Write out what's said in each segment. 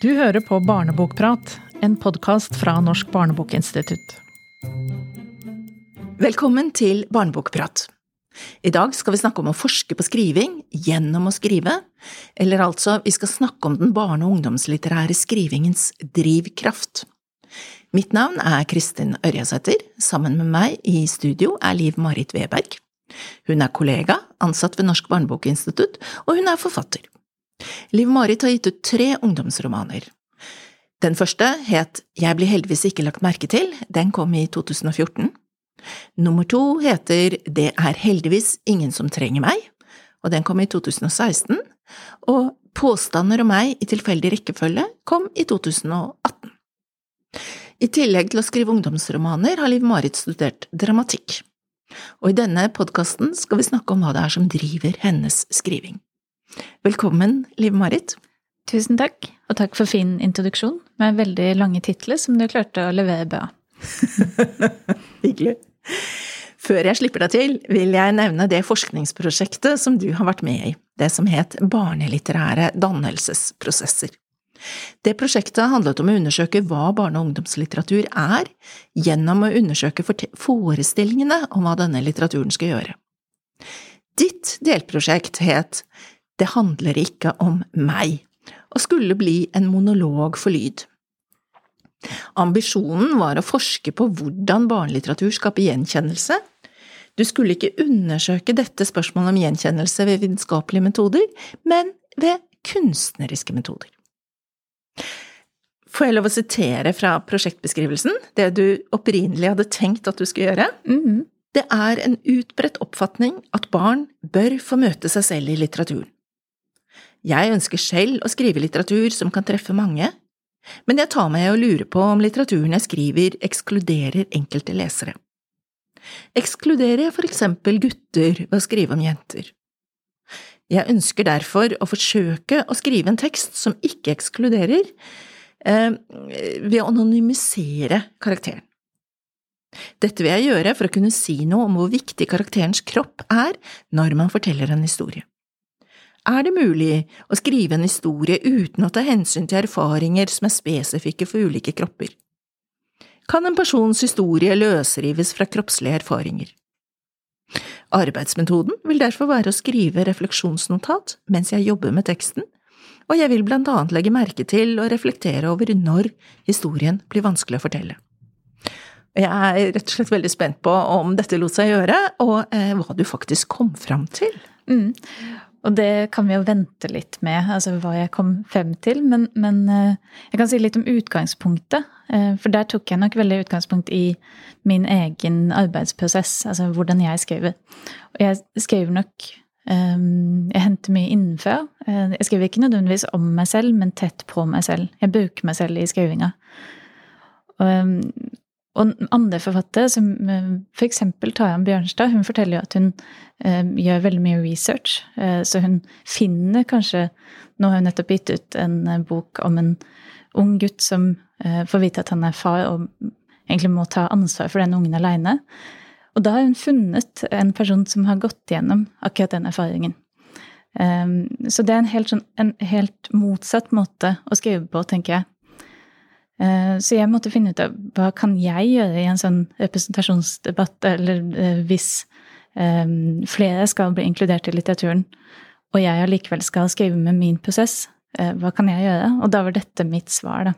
Du hører på Barnebokprat, en podkast fra Norsk barnebokinstitutt. Velkommen til Barnebokprat. I dag skal vi snakke om å forske på skriving gjennom å skrive, eller altså, vi skal snakke om den barne- og ungdomslitterære skrivingens drivkraft. Mitt navn er Kristin Ørjasæter. Sammen med meg i studio er Liv Marit Weberg. Hun er kollega, ansatt ved Norsk barnebokinstitutt, og hun er forfatter. Liv-Marit har gitt ut tre ungdomsromaner. Den første het Jeg blir heldigvis ikke lagt merke til, den kom i 2014. Nummer to heter Det er heldigvis ingen som trenger meg, og den kom i 2016, og Påstander om meg i tilfeldig rekkefølge kom i 2018. I tillegg til å skrive ungdomsromaner har Liv-Marit studert dramatikk, og i denne podkasten skal vi snakke om hva det er som driver hennes skriving. Velkommen, Liv-Marit. Tusen takk, og takk for fin introduksjon med veldig lange titler som du klarte å levere bra. Hyggelig. Før jeg slipper deg til, vil jeg nevne det forskningsprosjektet som du har vært med i, det som het Barnelitterære dannelsesprosesser. Det prosjektet handlet om å undersøke hva barne- og ungdomslitteratur er, gjennom å undersøke forestillingene om hva denne litteraturen skal gjøre. Ditt delprosjekt het Det handler ikke om meg, og skulle bli en monolog for lyd. Ambisjonen var å forske på hvordan barnelitteratur skaper gjenkjennelse. Du skulle ikke undersøke dette spørsmålet om gjenkjennelse ved vitenskapelige metoder, men ved kunstneriske metoder. Får jeg lov å sitere fra prosjektbeskrivelsen, det du opprinnelig hadde tenkt at du skulle gjøre? Mm -hmm. Det er en utbredt oppfatning at barn bør få møte seg selv i litteraturen. Jeg ønsker selv å skrive litteratur som kan treffe mange, men jeg tar meg i å lure på om litteraturen jeg skriver, ekskluderer enkelte lesere. Ekskluderer jeg for eksempel gutter ved å skrive om jenter? Jeg ønsker derfor å forsøke å skrive en tekst som ikke ekskluderer, eh, ved å anonymisere karakteren. Dette vil jeg gjøre for å kunne si noe om hvor viktig karakterens kropp er når man forteller en historie. Er det mulig å skrive en historie uten å ta hensyn til erfaringer som er spesifikke for ulike kropper? Kan en persons historie løsrives fra kroppslige erfaringer? Arbeidsmetoden vil derfor være å skrive refleksjonsnotat mens jeg jobber med teksten, og jeg vil blant annet legge merke til og reflektere over når historien blir vanskelig å fortelle. Jeg er rett og slett veldig spent på om dette lot seg gjøre, og eh, hva du faktisk kom fram til. Mm. Og det kan vi jo vente litt med, altså hva jeg kom frem til. Men, men eh, jeg kan si litt om utgangspunktet. Eh, for der tok jeg nok veldig utgangspunkt i min egen arbeidsprosess, altså hvordan jeg skriver. Og jeg skriver nok um, Jeg henter mye innenfra. Jeg skriver ikke nødvendigvis om meg selv, men tett på meg selv. Jeg bruker meg selv i skrivinga. Og, og andre forfattere, som for eksempel Taran Bjørnstad, hun forteller jo at hun eh, gjør veldig mye research. Eh, så hun finner kanskje Nå har hun nettopp gitt ut en eh, bok om en ung gutt som eh, får vite at han er far og egentlig må ta ansvar for den ungen aleine. Og da har hun funnet en person som har gått gjennom akkurat den erfaringen. Um, så det er en helt, sånn, en helt motsatt måte å skrive på, tenker jeg. Eh, så jeg måtte finne ut av hva kan jeg gjøre i en sånn representasjonsdebatt, eller eh, hvis flere skal bli inkludert i litteraturen, og jeg allikevel skal skrive med min prosess, uh, hva kan jeg gjøre? Og da var dette mitt svar, da.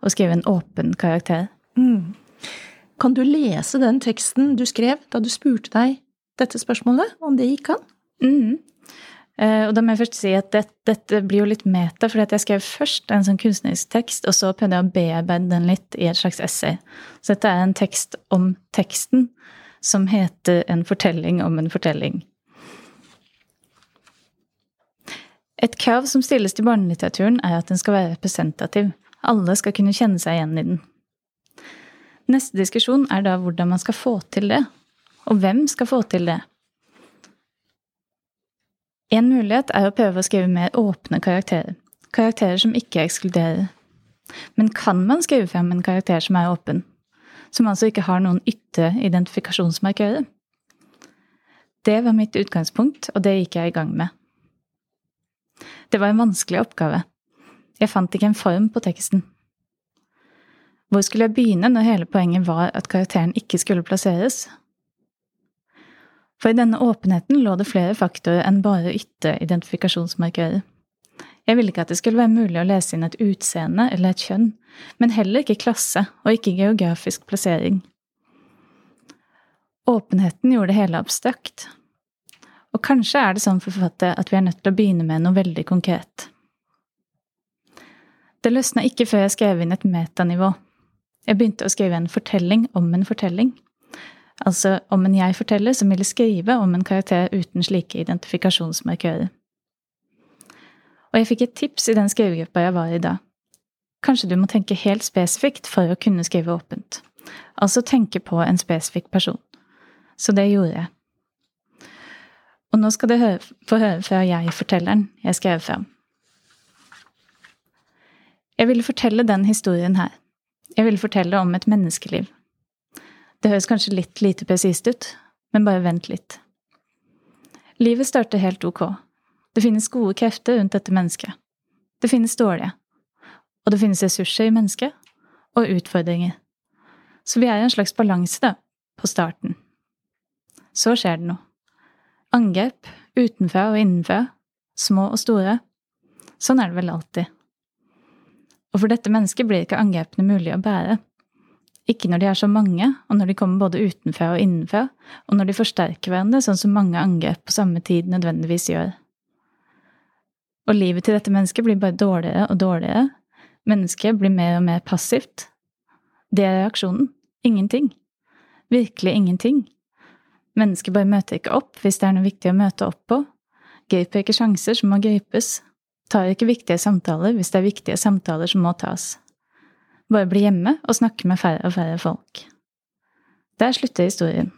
Å skrive en åpen karakter. Mm. Kan du lese den teksten du skrev da du spurte deg dette spørsmålet, om det gikk an? Mm. Og da må jeg først si at dette, dette blir jo litt meta, fordi at jeg skrev først en sånn kunstnerisk tekst, og så prøvde jeg å bearbeide den litt i et slags essay. Så dette er en tekst om teksten, som heter En fortelling om en fortelling. Et krav som stilles til barnelitteraturen, er at den skal være representativ. Alle skal kunne kjenne seg igjen i den. Neste diskusjon er da hvordan man skal få til det. Og hvem skal få til det? En mulighet er å prøve å skrive mer åpne karakterer. Karakterer som ikke ekskluderer. Men kan man skrive frem en karakter som er åpen? Som altså ikke har noen ytre identifikasjonsmarkører? Det var mitt utgangspunkt, og det gikk jeg i gang med. Det var en vanskelig oppgave. Jeg fant ikke en form på teksten. Hvor skulle jeg begynne når hele poenget var at karakteren ikke skulle plasseres? For i denne åpenheten lå det flere faktorer enn bare ytre identifikasjonsmarkører. Jeg ville ikke at det skulle være mulig å lese inn et utseende eller et kjønn, men heller ikke klasse og ikke geografisk plassering. Åpenheten gjorde det hele abstrakt. Og kanskje er det sånn for forfattere at vi er nødt til å begynne med noe veldig konkret. Det løsna ikke før jeg skrev inn et metanivå. Jeg begynte å skrive en fortelling om en fortelling. Altså om en jeg-forteller som ville skrive om en karakter uten slike identifikasjonsmarkører. Og jeg fikk et tips i den skrivegruppa jeg var i da. Kanskje du må tenke helt spesifikt for å kunne skrive åpent. Altså tenke på en spesifikk person. Så det gjorde jeg. Og nå skal du få høre fra jeg-fortelleren jeg skrev fram. Jeg ville fortelle den historien her. Jeg ville fortelle om et menneskeliv. Det høres kanskje litt lite presist ut, men bare vent litt. Livet starter helt ok. Det finnes gode krefter rundt dette mennesket. Det finnes dårlige. Og det finnes ressurser i mennesket, og utfordringer. Så vi er i en slags balanse, da, på starten. Så skjer det noe. Angrep, utenfra og innenfra, små og store. Sånn er det vel alltid. Og for dette mennesket blir ikke angrepene mulig å bære. Ikke når de er så mange, og når de kommer både utenfra og innenfra, og når de forsterker hverandre, sånn som mange angrep på samme tid nødvendigvis gjør. Og livet til dette mennesket blir bare dårligere og dårligere. Mennesket blir mer og mer passivt. Det er reaksjonen. Ingenting. Virkelig ingenting. Mennesket bare møter ikke opp hvis det er noe viktig å møte opp på. Griper ikke sjanser som må gripes. Tar ikke viktige samtaler hvis det er viktige samtaler som må tas. Bare bli hjemme og snakke med færre og færre folk. Der slutter historien.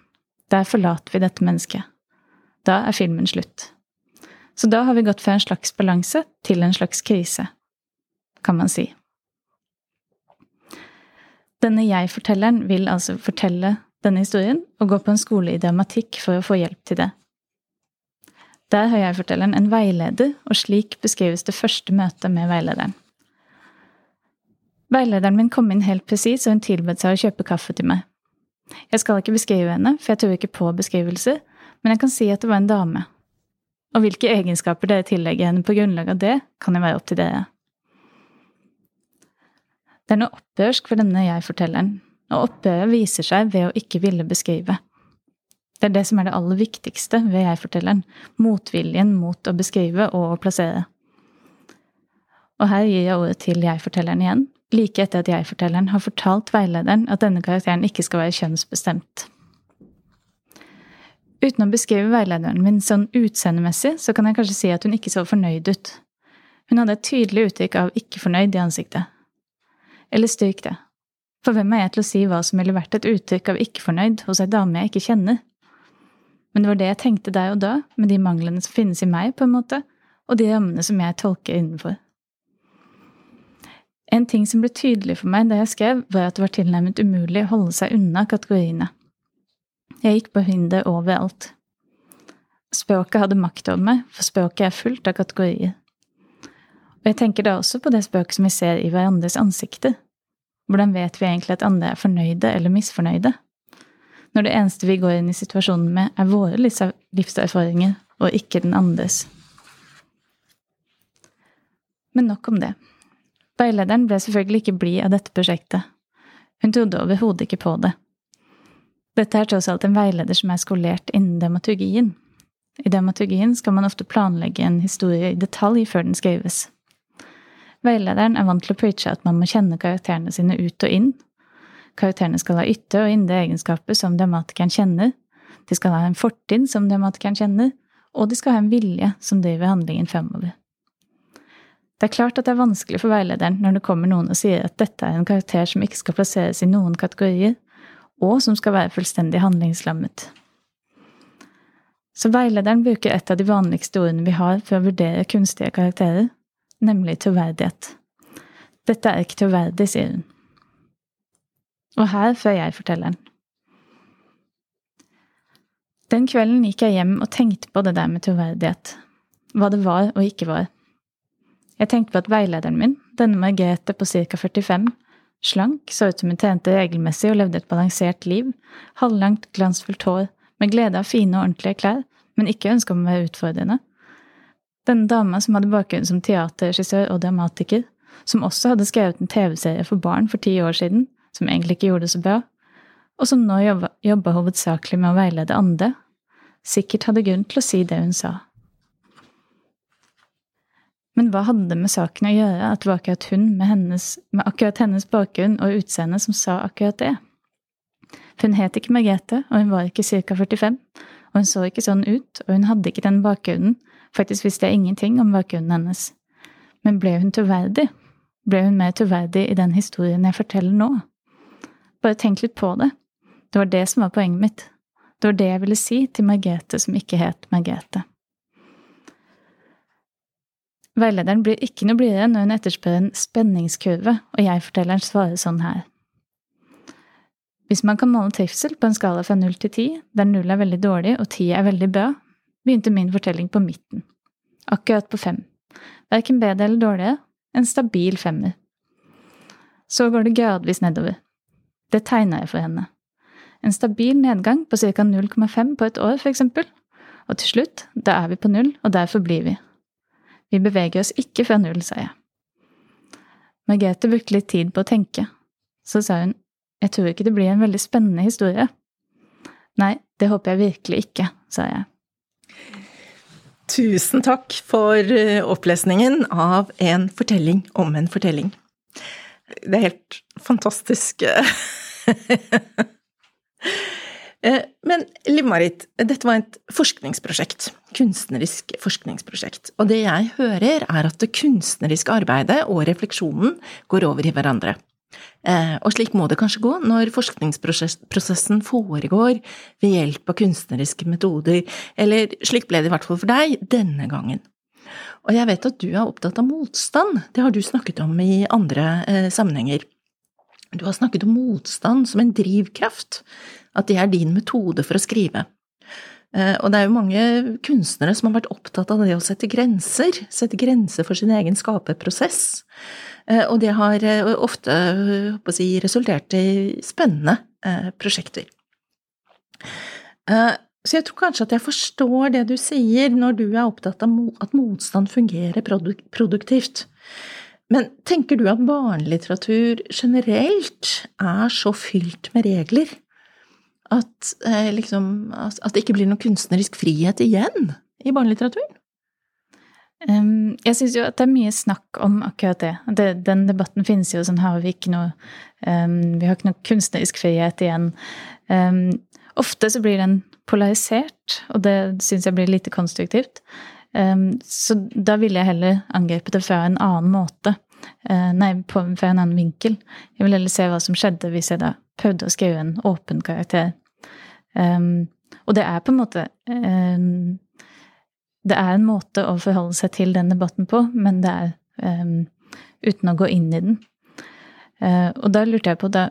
Der forlater vi dette mennesket. Da er filmen slutt. Så da har vi gått fra en slags balanse til en slags krise, kan man si. Denne jeg-fortelleren vil altså fortelle denne historien og gå på en skole i dramatikk for å få hjelp til det. Der har jeg-fortelleren en veileder, og slik beskrives det første møtet med veilederen. Veilederen min kom inn helt presis, og hun tilbød seg å kjøpe kaffe til meg. Jeg skal ikke beskrive henne, for jeg tror ikke på beskrivelser, men jeg kan si at det var en dame. Og hvilke egenskaper dere tillegger henne på grunnlag av det, kan jo være opp til dere. Det er noe opprørsk for denne jeg-fortelleren, og opprøret viser seg ved å ikke ville beskrive. Det er det som er det aller viktigste ved jeg-fortelleren, motviljen mot å beskrive og å plassere. Og her gir jeg ordet til jeg-fortelleren igjen, like etter at jeg-fortelleren har fortalt veilederen at denne karakteren ikke skal være kjønnsbestemt. Uten å beskrive veilederen min sånn utseendemessig, så kan jeg kanskje si at hun ikke så fornøyd ut. Hun hadde et tydelig uttrykk av ikke fornøyd i ansiktet. Eller stryk det. For hvem er jeg til å si hva som ville vært et uttrykk av ikke fornøyd hos ei dame jeg ikke kjenner? Men det var det jeg tenkte der og da, med de manglene som finnes i meg, på en måte, og de rammene som jeg tolker innenfor. En ting som ble tydelig for meg da jeg skrev, var at det var tilnærmet umulig å holde seg unna kategoriene. Jeg gikk på hinder overalt. Språket hadde makt over meg, for språket er fullt av kategorier. Og jeg tenker da også på det språket som vi ser i hverandres ansikter. Hvordan vet vi egentlig at andre er fornøyde eller misfornøyde? Når det eneste vi går inn i situasjonen med, er våre livserfaringer, og ikke den andres. Men nok om det. Veilederen ble selvfølgelig ikke blid av dette prosjektet. Hun trodde overhodet ikke på det. Dette er tross alt en veileder som er skolert innen dramaturgien. I dramaturgien skal man ofte planlegge en historie i detalj før den skrives. Veilederen er vant til å preache at man må kjenne karakterene sine ut og inn. Karakterene skal ha ytre og indre egenskaper som dramatikeren kjenner, de skal ha en fortid som dramatikeren kjenner, og de skal ha en vilje som driver handlingen fremover. Det er klart at det er vanskelig for veilederen når det kommer noen og sier at dette er en karakter som ikke skal plasseres i noen kategorier, og som skal være fullstendig handlingslammet. Så veilederen bruker et av de vanligste ordene vi har for å vurdere kunstige karakterer, nemlig troverdighet. Dette er ikke troverdig, sier hun. Og her før jeg fortelleren. Den kvelden gikk jeg hjem og tenkte på det der med troverdighet. Hva det var og ikke var. Jeg tenkte på at veilederen min, denne Margrethe på ca. 45, slank, så ut som hun tjente regelmessig og levde et balansert liv, halvlangt, glansfullt hår, med glede av fine og ordentlige klær, men ikke ønske om å være utfordrende. Denne dama som hadde bakgrunn som teaterregissør og dramatiker, som også hadde skrevet en TV-serie for barn for ti år siden, som egentlig ikke gjorde det så bra, og som nå jobba, hovedsakelig med å veilede andre, sikkert hadde grunn til å si det hun sa. Men hva hadde det med saken å gjøre at det var akkurat hun med, hennes, med akkurat hennes bakgrunn og utseende som sa akkurat det? For hun het ikke Margrethe, og hun var ikke ca. 45, og hun så ikke sånn ut, og hun hadde ikke den bakgrunnen, faktisk visste jeg ingenting om bakgrunnen hennes. Men ble hun troverdig? Ble hun mer troverdig i den historien jeg forteller nå? Bare tenk litt på det. Det var det som var poenget mitt. Det var det jeg ville si til Margrethe som ikke het Margrethe. Veilederen blir ikke noe blidere når hun etterspør en spenningskurve, og jeg fortelleren svarer sånn her. Hvis man kan måle trivsel på en skala fra null til ti, der null er veldig dårlig og ti er veldig bra, begynte min fortelling på midten. Akkurat på fem. Verken bedre eller dårligere, en stabil femmer. Så går det gradvis nedover. Det tegna jeg for henne. En stabil nedgang på ca. 0,5 på et år, for eksempel. Og til slutt, da er vi på null, og derfor blir vi. Vi beveger oss ikke fra jeg. Margrethe brukte litt tid på å tenke. Så sa hun, jeg tror ikke det blir en veldig spennende historie. Nei, det håper jeg virkelig ikke, sa jeg. Tusen takk for eh, opplesningen av en fortelling om en fortelling. Det er helt fantastisk. Eh, men Liv-Marit, dette var et forskningsprosjekt. Kunstnerisk forskningsprosjekt. Og det jeg hører, er at det kunstneriske arbeidet og refleksjonen går over i hverandre. Eh, og slik må det kanskje gå når forskningsprosessen foregår ved hjelp av kunstneriske metoder, eller slik ble det i hvert fall for deg denne gangen. Og jeg vet at du er opptatt av motstand, det har du snakket om i andre eh, sammenhenger. Du har snakket om motstand som en drivkraft, at det er din metode for å skrive. Eh, og det er jo mange kunstnere som har vært opptatt av det å sette grenser, sette grenser for sin egen skaperprosess. Eh, og det har eh, ofte si, resultert i spennende prosjekter. Så jeg tror kanskje at jeg forstår det du sier når du er opptatt av at motstand fungerer produktivt. Men tenker du at barnelitteratur generelt er så fylt med regler at, eh, liksom, at det ikke blir noen kunstnerisk frihet igjen i barnelitteraturen? Um, jeg syns jo at det er mye snakk om akkurat det. det den debatten finnes jo, sånn har vi ikke noe um, Vi har ikke noe kunstnerisk frihet igjen. Um, ofte så blir den polarisert, og det syns jeg blir lite konstruktivt. Så da ville jeg heller angrepet det fra en annen måte. Uh, nei, på, fra en annen vinkel. Jeg vil heller se hva som skjedde hvis jeg da prøvde å skrive en åpen karakter. Um, og det er på en måte um, Det er en måte å forholde seg til den debatten på, men det er um, uten å gå inn i den. Uh, og da lurte jeg på, da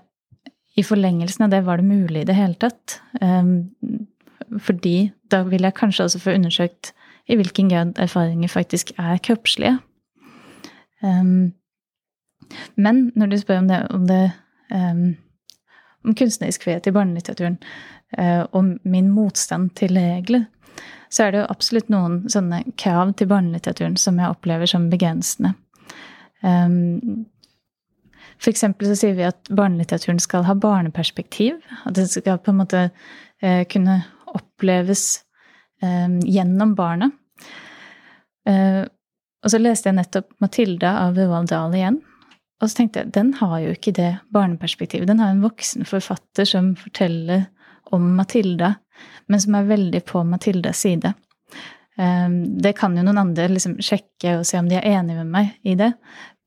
i forlengelsen av det, var det mulig i det hele tatt? fordi da vil jeg kanskje også få undersøkt i hvilken grad erfaringer faktisk er kroppslige. Men når du spør om det, om, det, om kunstnerisk frihet i barnelitteraturen og min motstand til regler, så er det jo absolutt noen sånne krav til barnelitteraturen som jeg opplever som begrensende. Um, for eksempel så sier vi at barnelitteraturen skal ha barneperspektiv. At det skal på en måte uh, kunne oppleves um, gjennom barnet. Uh, og så leste jeg nettopp 'Matilda' av Roald Dahl igjen. Og så tenkte jeg den har jo ikke det barneperspektivet. Den har en voksen forfatter som forteller om Mathilde, men som er veldig på Mathildes side. Um, det kan jo noen andre liksom sjekke og se om de er enige med meg i det.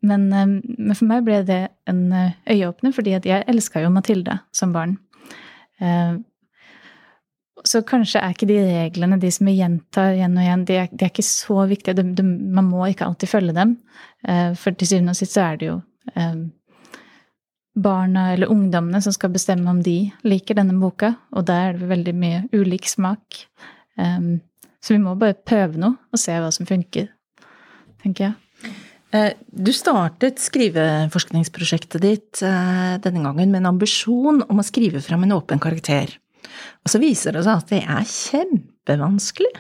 Men, um, men for meg ble det en uh, øyeåpner, fordi jeg elska jo Mathilde som barn. Uh, så kanskje er ikke de reglene, de som vi gjentar igjen og igjen, de er, de er ikke så viktige. De, de, man må ikke alltid følge dem. Eh, for til syvende og sist så er det jo eh, barna eller ungdommene som skal bestemme om de liker denne boka, og der er det veldig mye ulik smak. Um, så vi må bare prøve noe og se hva som funker, tenker jeg. Eh, du startet skriveforskningsprosjektet ditt eh, denne gangen med en ambisjon om å skrive fram en åpen karakter. Og så viser det seg at det er kjempevanskelig.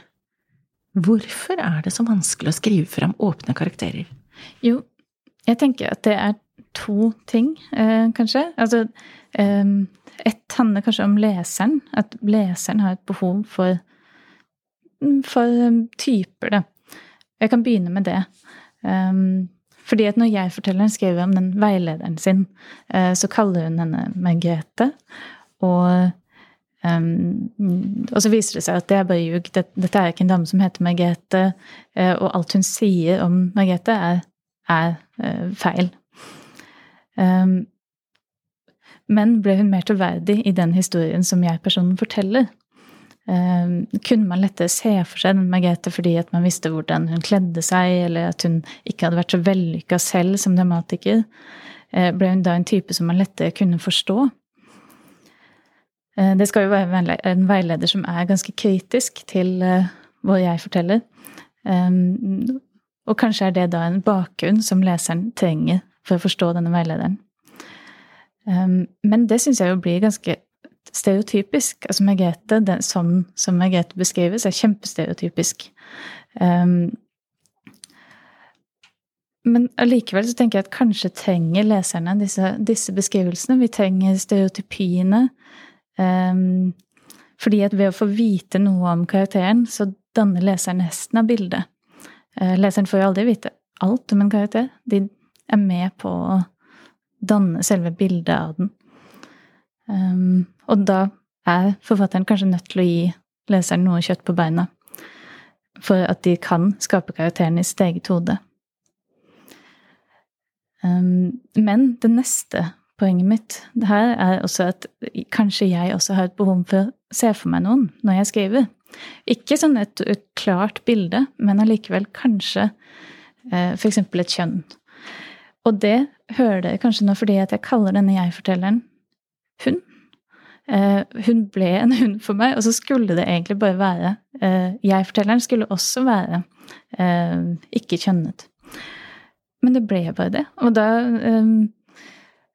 Hvorfor er det så vanskelig å skrive fram åpne karakterer? Jo, jeg tenker at det er to ting, eh, kanskje. Altså, eh, ett handler kanskje om leseren. At leseren har et behov for, for typer, da. Jeg kan begynne med det. Um, fordi at når jeg forteller skriver om den veilederen sin, uh, så kaller hun henne Margrethe. Og, um, og så viser det seg at det er bare ljug. Dette er ikke en dame som heter Margrethe. Uh, og alt hun sier om Margrethe, er, er uh, feil. Um, men ble hun mer troverdig i den historien som jeg-personen forteller? Uh, kunne man lettere se for seg den Margrethe fordi at man visste hvordan hun kledde seg, eller at hun ikke hadde vært så vellykka selv som dramatiker? Uh, ble hun da en type som man lettere kunne forstå? Uh, det skal jo være en veileder som er ganske kritisk til hva jeg forteller. Um, og kanskje er det da en bakgrunn som leseren trenger for å forstå denne veilederen. Um, men det syns jeg jo blir ganske stereotypisk. Altså Margrethe, den, sånn som Margrethe beskrives, er kjempestereotypisk. Um, men allikevel tenker jeg at kanskje trenger leserne disse, disse beskrivelsene. Vi trenger stereotypiene. Um, fordi at ved å få vite noe om karakteren, så danner leseren resten av bildet. Uh, leseren får jo aldri vite alt om en karakter. De er med på å danne selve bildet av den. Um, og da er forfatteren kanskje nødt til å gi leseren noe kjøtt på beina for at de kan skape karakteren i sitt eget hode. Um, men det neste poenget mitt her er også at kanskje jeg også har et behov for å se for meg noen når jeg skriver. Ikke sånn et, et klart bilde, men allikevel kanskje eh, f.eks. et kjønn. Og det hører dere kanskje nå fordi at jeg kaller denne jeg-fortelleren hun. Uh, hun ble en hund for meg, og så skulle det egentlig bare være uh, Jeg-fortelleren skulle også være uh, ikke kjønnet. Men det ble bare det. Og da um,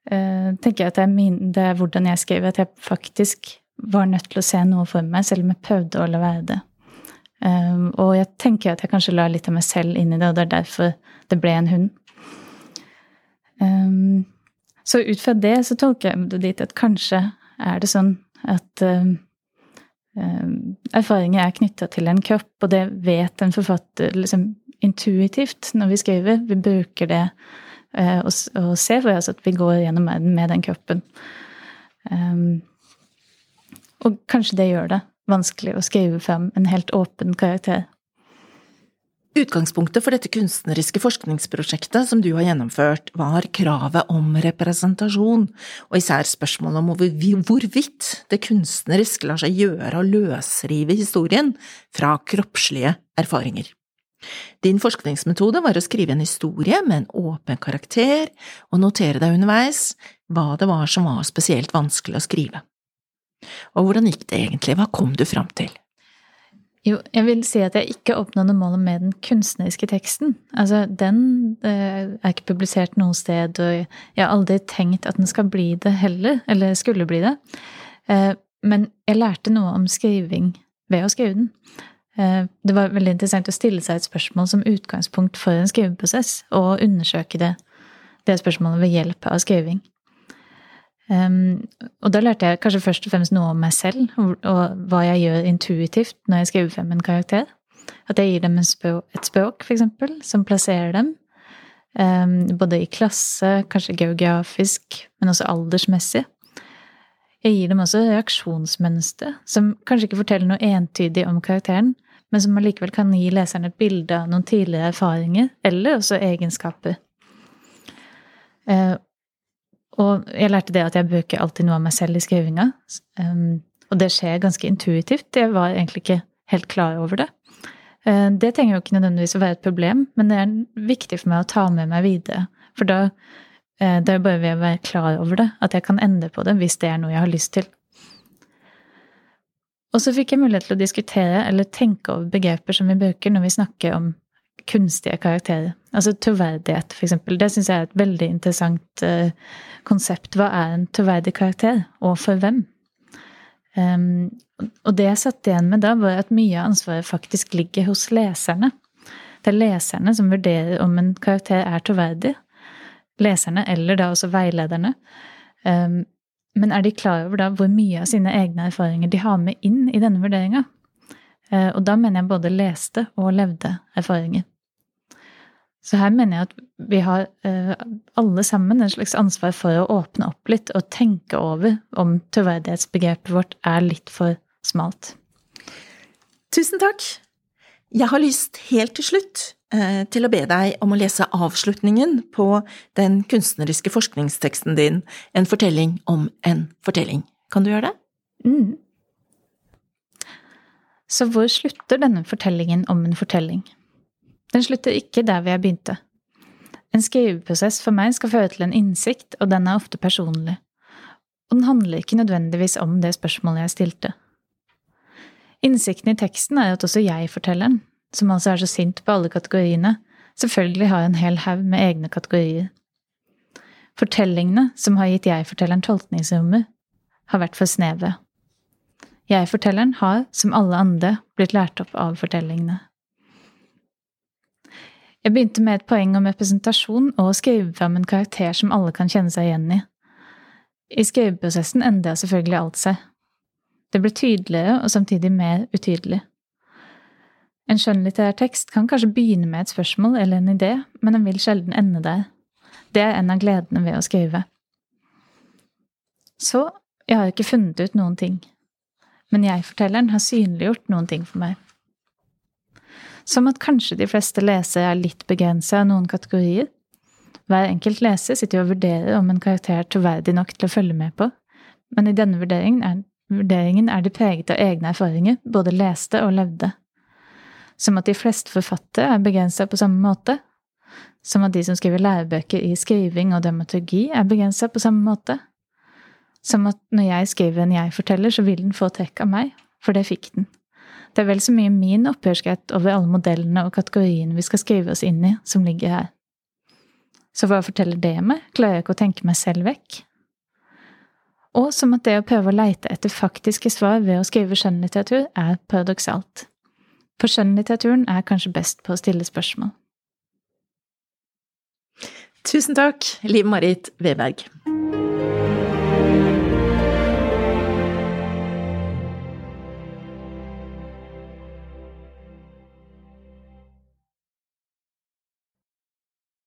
tenker jeg at det er, min, det er, hvordan jeg skriver, at jeg faktisk var nødt til å se noe for meg, selv om jeg prøvde å la være det. Um, og jeg tenker at jeg kanskje la litt av meg selv inn i det, og det er derfor det ble en hund. Um, så ut fra det så tolker jeg det dit at kanskje er det sånn at um, erfaringer er knytta til en kropp, og det vet en forfatter liksom intuitivt når vi skriver. Vi bruker det uh, og, og ser for oss at vi går gjennom verden med den kroppen. Um, og kanskje det gjør det vanskelig å skrive frem en helt åpen karakter. Utgangspunktet for dette kunstneriske forskningsprosjektet som du har gjennomført, var kravet om representasjon, og især spørsmålet om hvorvidt det kunstnerisk lar seg gjøre å løsrive historien fra kroppslige erfaringer. Din forskningsmetode var å skrive en historie med en åpen karakter og notere deg underveis hva det var som var spesielt vanskelig å skrive. Og hvordan gikk det egentlig, hva kom du fram til? Jo, jeg vil si at jeg ikke oppnådde målet med den kunstneriske teksten. Altså, den eh, er ikke publisert noe sted, og jeg har aldri tenkt at den skal bli det heller, eller skulle bli det. Eh, men jeg lærte noe om skriving ved å skrive den. Eh, det var veldig interessant å stille seg et spørsmål som utgangspunkt for en skriveprosess, og undersøke det, det spørsmålet ved hjelp av skriving. Um, og da lærte jeg kanskje først og fremst noe om meg selv, og, og hva jeg gjør intuitivt når jeg skriver frem en karakter. At jeg gir dem språk, et språk, eksempel, som plasserer dem. Um, både i klasse, kanskje geografisk, men også aldersmessig. Jeg gir dem også reaksjonsmønster, som kanskje ikke forteller noe entydig om karakteren, men som allikevel kan gi leseren et bilde av noen tidligere erfaringer, eller også egenskaper. Uh, og jeg lærte det at jeg bruker alltid noe av meg selv i skrivinga. Um, og det skjer ganske intuitivt. Jeg var egentlig ikke helt klar over det. Uh, det trenger jo ikke nødvendigvis å være et problem, men det er viktig for meg å ta med meg videre. For da uh, det er bare ved å være klar over det at jeg kan endre på det hvis det er noe jeg har lyst til. Og så fikk jeg mulighet til å diskutere eller tenke over begreper som vi bruker når vi snakker om kunstige karakterer. Altså troverdighet, eksempel. Det syns jeg er et veldig interessant uh, konsept. Hva er en troverdig karakter, og for hvem? Um, og det jeg satt igjen med da, var at mye av ansvaret faktisk ligger hos leserne. Det er leserne som vurderer om en karakter er troverdig. Leserne, eller da også veilederne. Um, men er de klar over da hvor mye av sine egne erfaringer de har med inn i denne vurderinga? Uh, og da mener jeg både leste og levde erfaringer. Så her mener jeg at vi har eh, alle sammen en slags ansvar for å åpne opp litt og tenke over om troverdighetsbegrepet vårt er litt for smalt. Tusen takk. Jeg har lyst helt til slutt eh, til å be deg om å lese avslutningen på den kunstneriske forskningsteksten din, En fortelling om en fortelling. Kan du gjøre det? Mm. Så hvor slutter denne fortellingen om en fortelling? Den slutter ikke der vi har begynte. En skriveprosess for meg skal føre til en innsikt, og den er ofte personlig. Og den handler ikke nødvendigvis om det spørsmålet jeg stilte. Innsikten i teksten er at også jeg-fortelleren, som altså er så sint på alle kategoriene, selvfølgelig har en hel haug med egne kategorier. Fortellingene som har gitt jeg-fortelleren tolkningsrommet, har vært for sneve. Jeg-fortelleren har, som alle andre, blitt lært opp av fortellingene. Jeg begynte med et poeng om representasjon og å skrive fram en karakter som alle kan kjenne seg igjen i. I skriveprosessen endra selvfølgelig alt seg. Det ble tydeligere og samtidig mer utydelig. En skjønnlitterær tekst kan kanskje begynne med et spørsmål eller en idé, men den vil sjelden ende der. Det er en av gledene ved å skrive. Så jeg har ikke funnet ut noen ting, men jeg-fortelleren har synliggjort noen ting for meg. Som at kanskje de fleste lesere er litt begrensa av noen kategorier. Hver enkelt leser sitter og vurderer om en karakter er troverdig nok til å følge med på, men i denne vurderingen er, vurderingen er de preget av egne erfaringer, både leste og levde. Som at de fleste forfattere er begrensa på samme måte. Som at de som skriver lærebøker i skriving og dramaturgi, er begrensa på samme måte. Som at når jeg skriver en jeg-forteller, så vil den få trekk av meg, for det fikk den. Det er vel så mye min opphørsrett over alle modellene og kategoriene vi skal skrive oss inn i, som ligger her. Så hva forteller det meg? Klarer jeg ikke å tenke meg selv vekk? Og som at det å prøve å leite etter faktiske svar ved å skrive skjønnlitteratur er paradoksalt. For skjønnlitteraturen er kanskje best på å stille spørsmål. Tusen takk, Liv Marit Weberg.